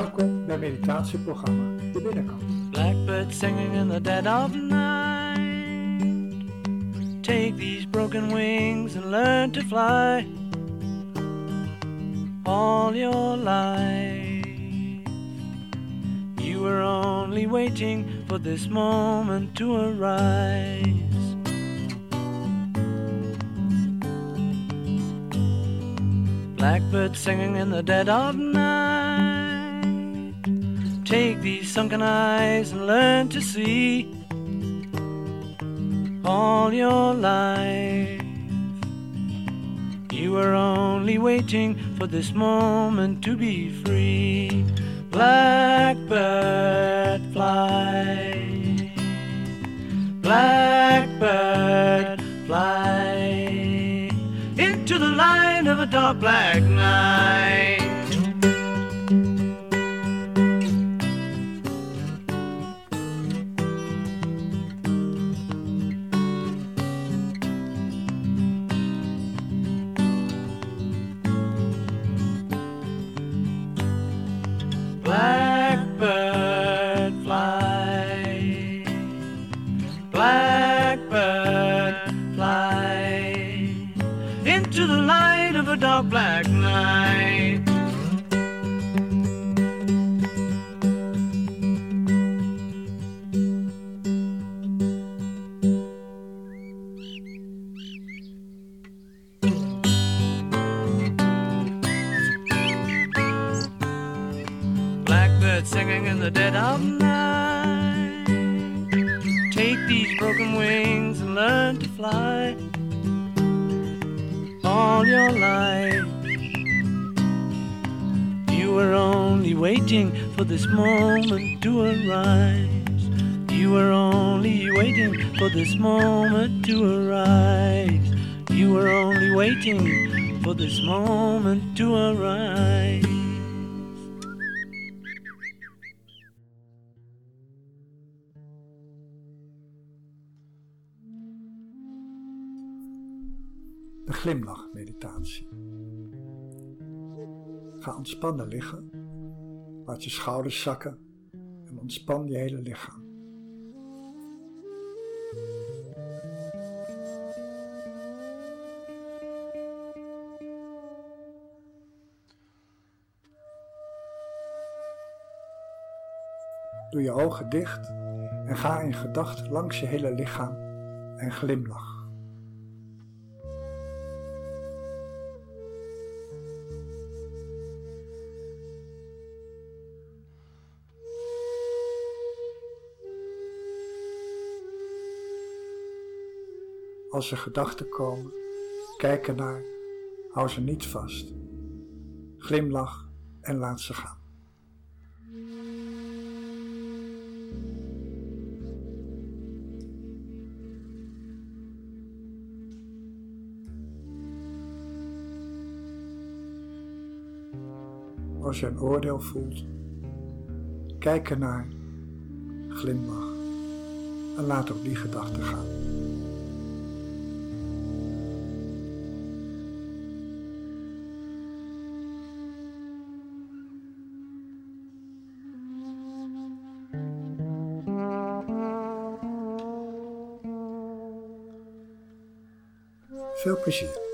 Welkom bij meditatieprogramma De Binnenkant. Blackbird singing in the dead of night. Take these broken wings and learn to fly. All your life, you were only waiting for this moment to arise. Blackbird singing in the dead of night. Take these sunken eyes and learn to see all your life. You were only waiting for this moment to be free. Blackbird fly. Blackbird fly into the light of a dark black night. Black night. Blackbird singing in the dead of night. Take these broken wings and learn to fly all your life. You were only waiting for this moment to arise. You were only waiting for this moment to arise. You were only waiting for this moment to arise. Glimlachmeditatie. Ga ontspannen liggen. Laat je schouders zakken en ontspan je hele lichaam. Doe je ogen dicht en ga in gedachten langs je hele lichaam en glimlach. Als er gedachten komen, kijk ernaar, hou ze niet vast. Glimlach en laat ze gaan. Als je een oordeel voelt, kijk ernaar, glimlach en laat ook die gedachten gaan. Veel plezier.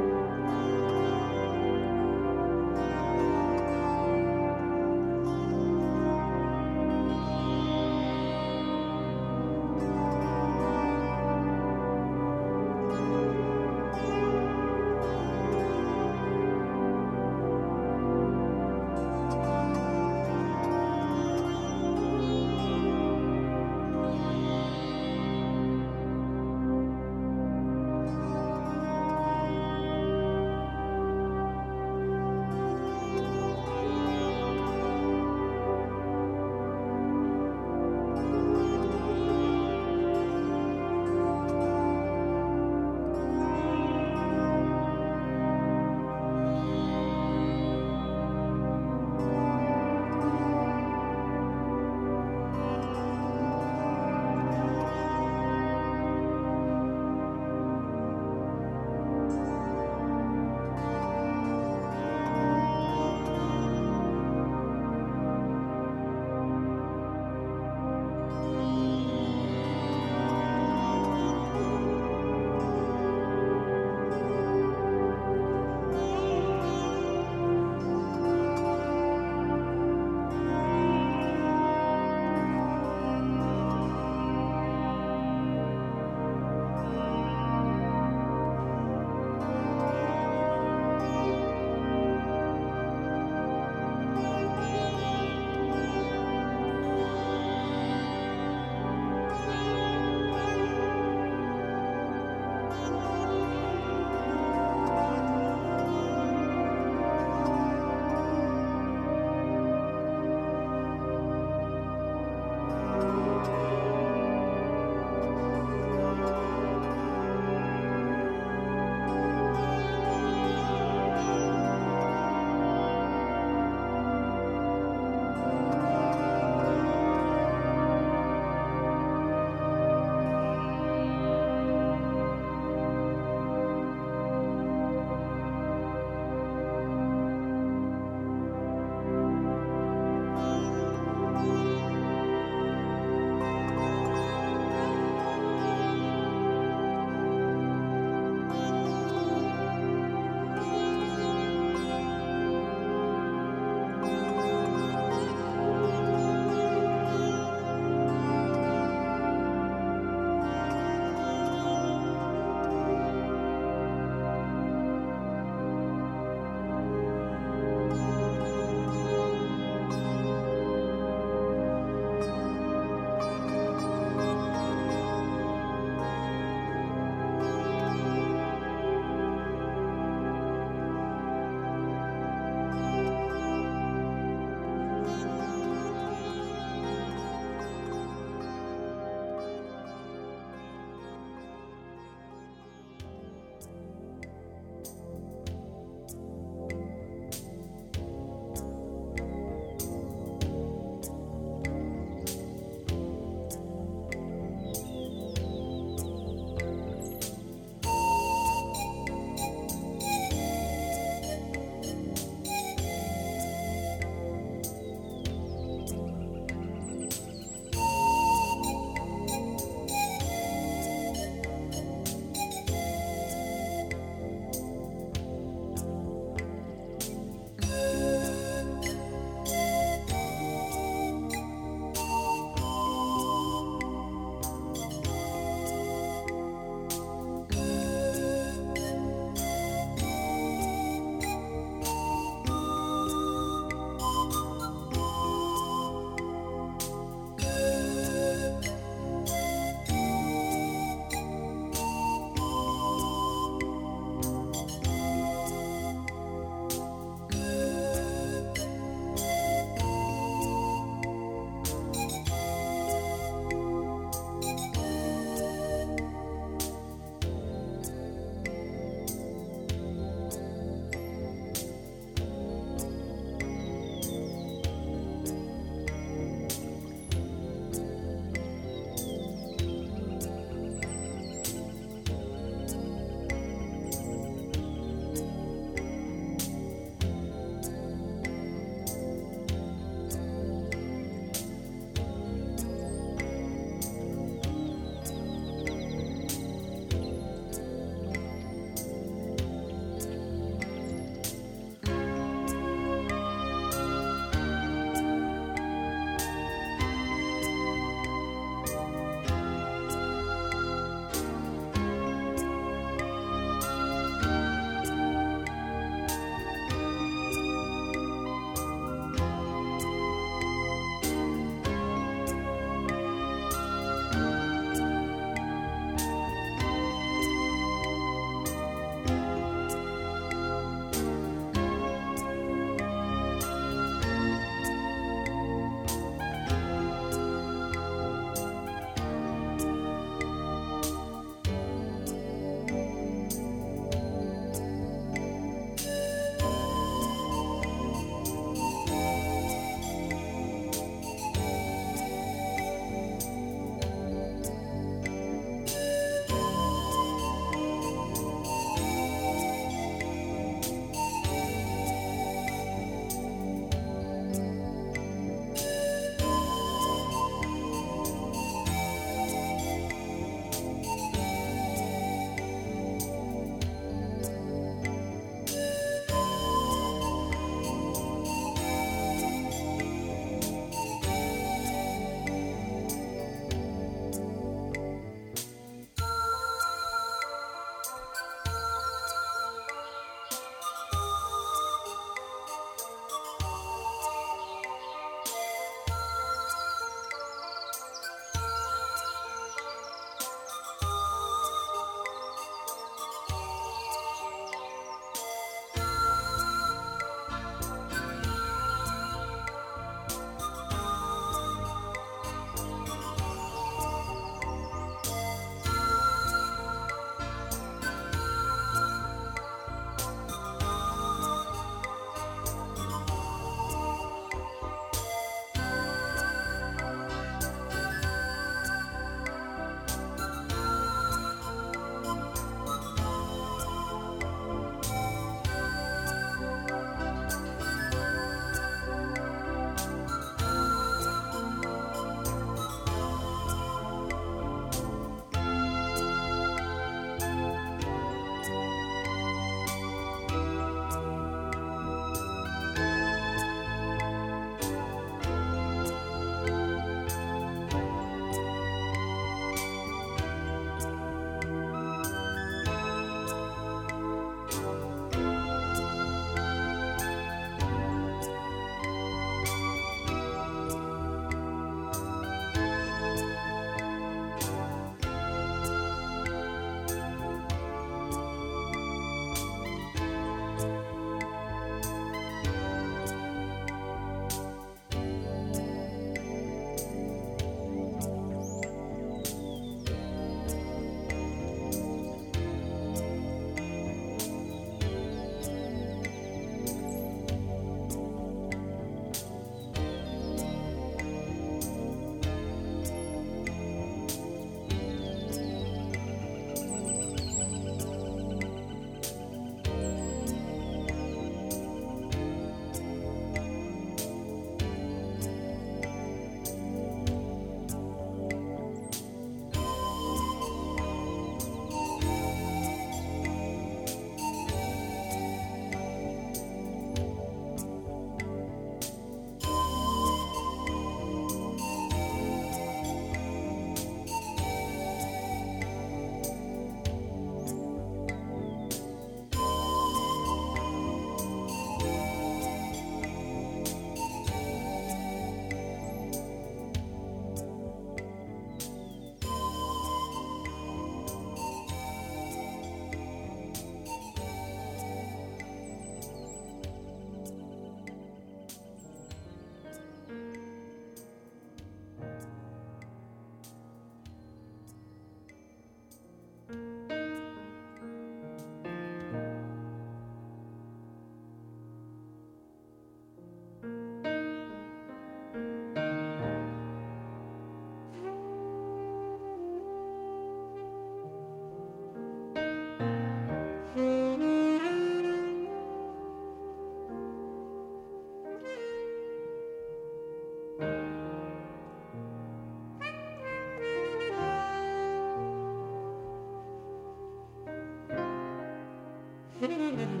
Mm-hmm.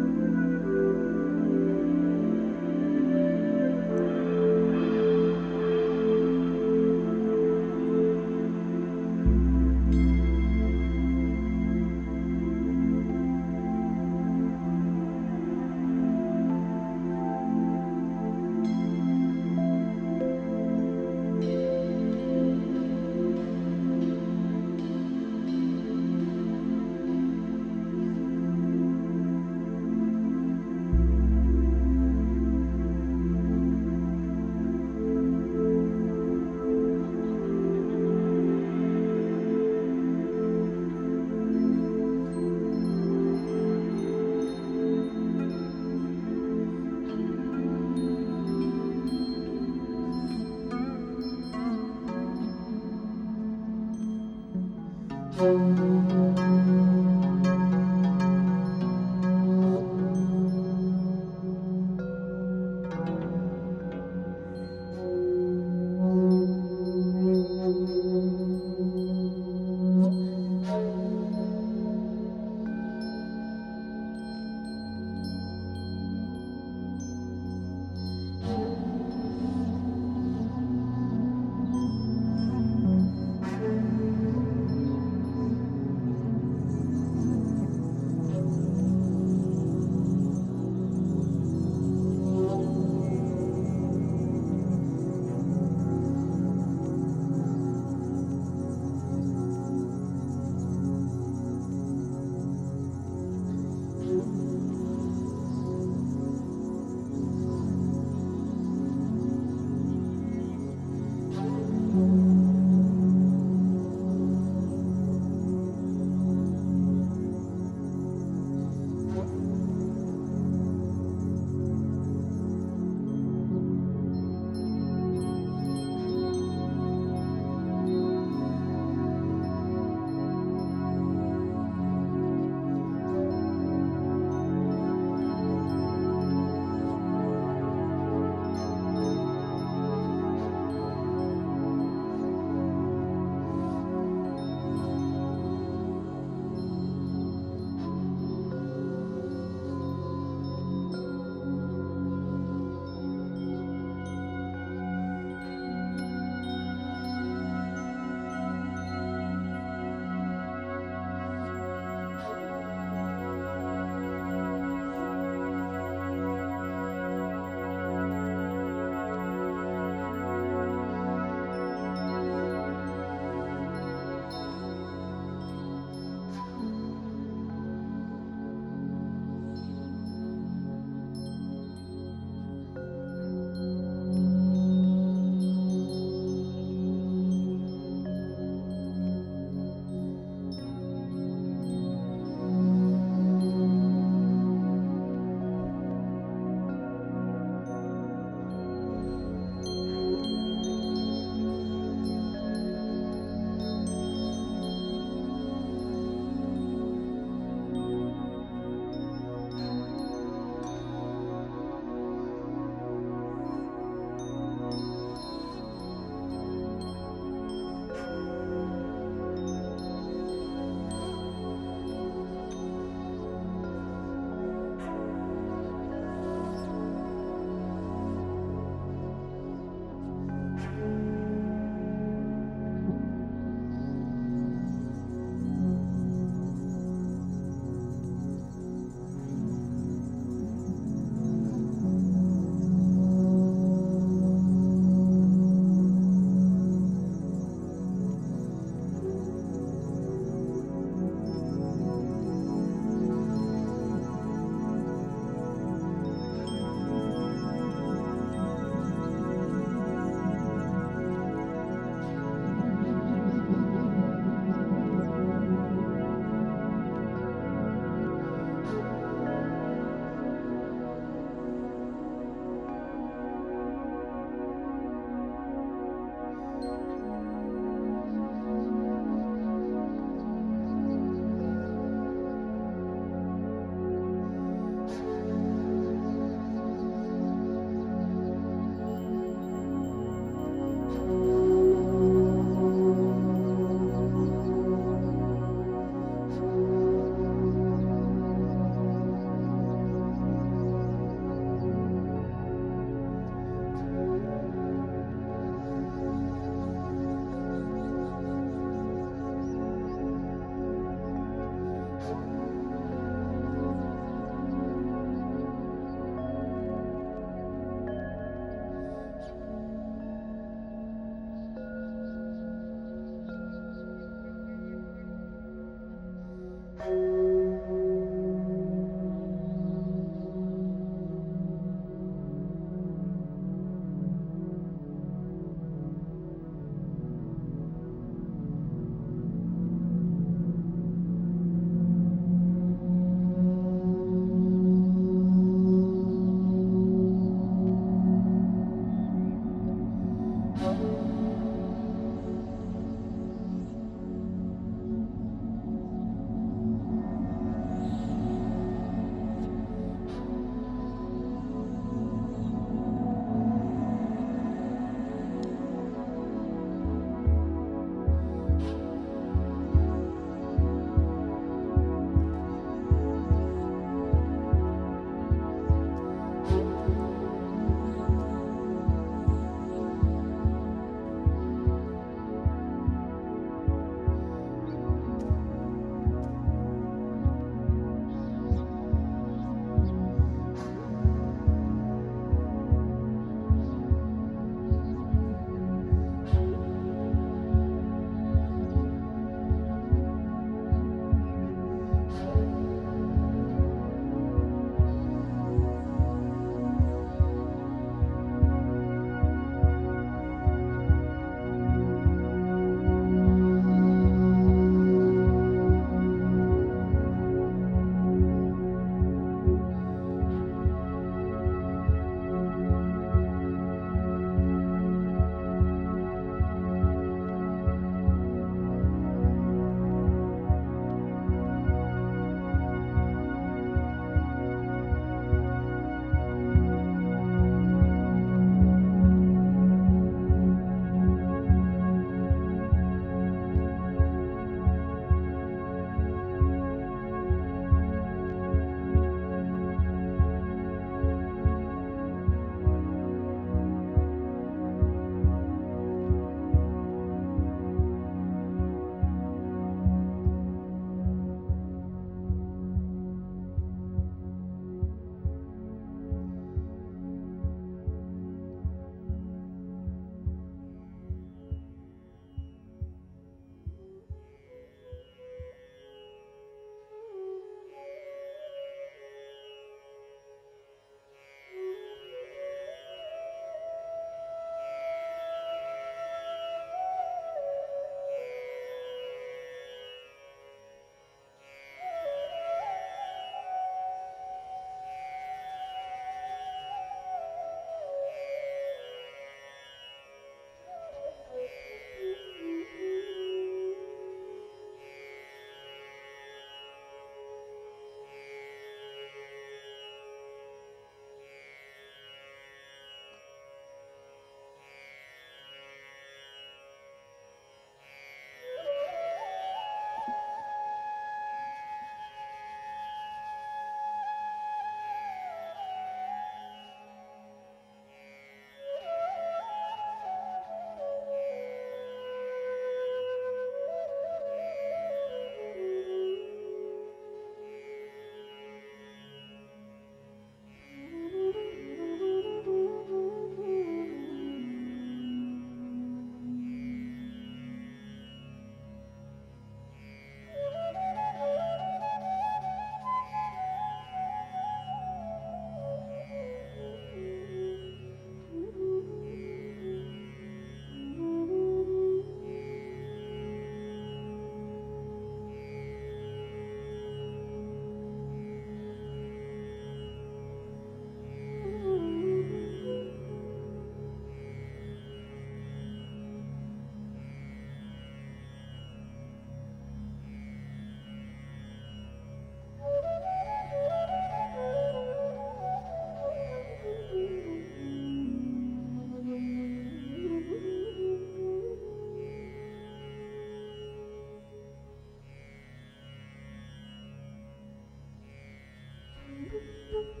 Deus.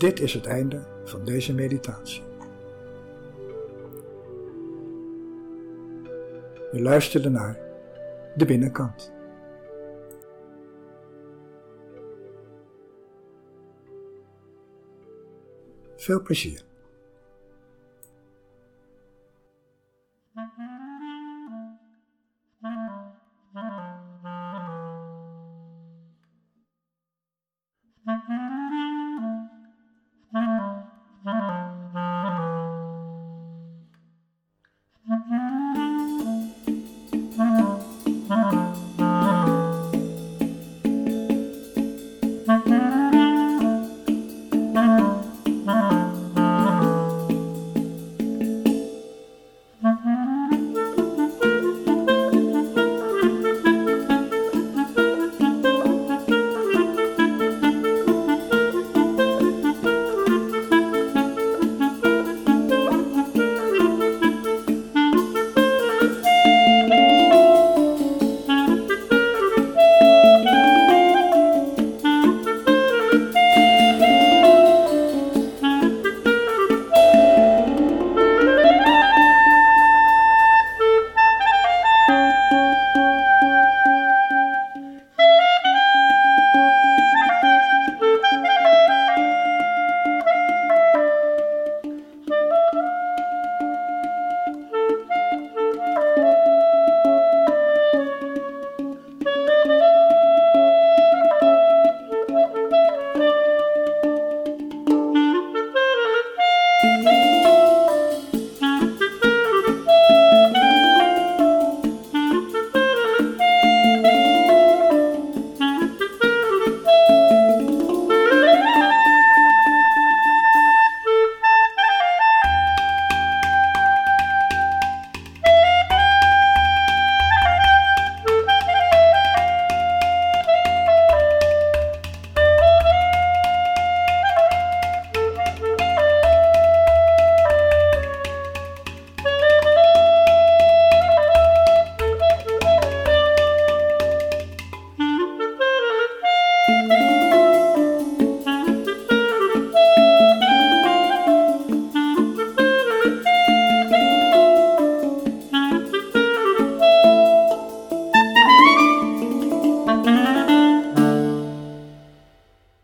Dit is het einde van deze meditatie. Je luisterde naar de binnenkant. Veel plezier.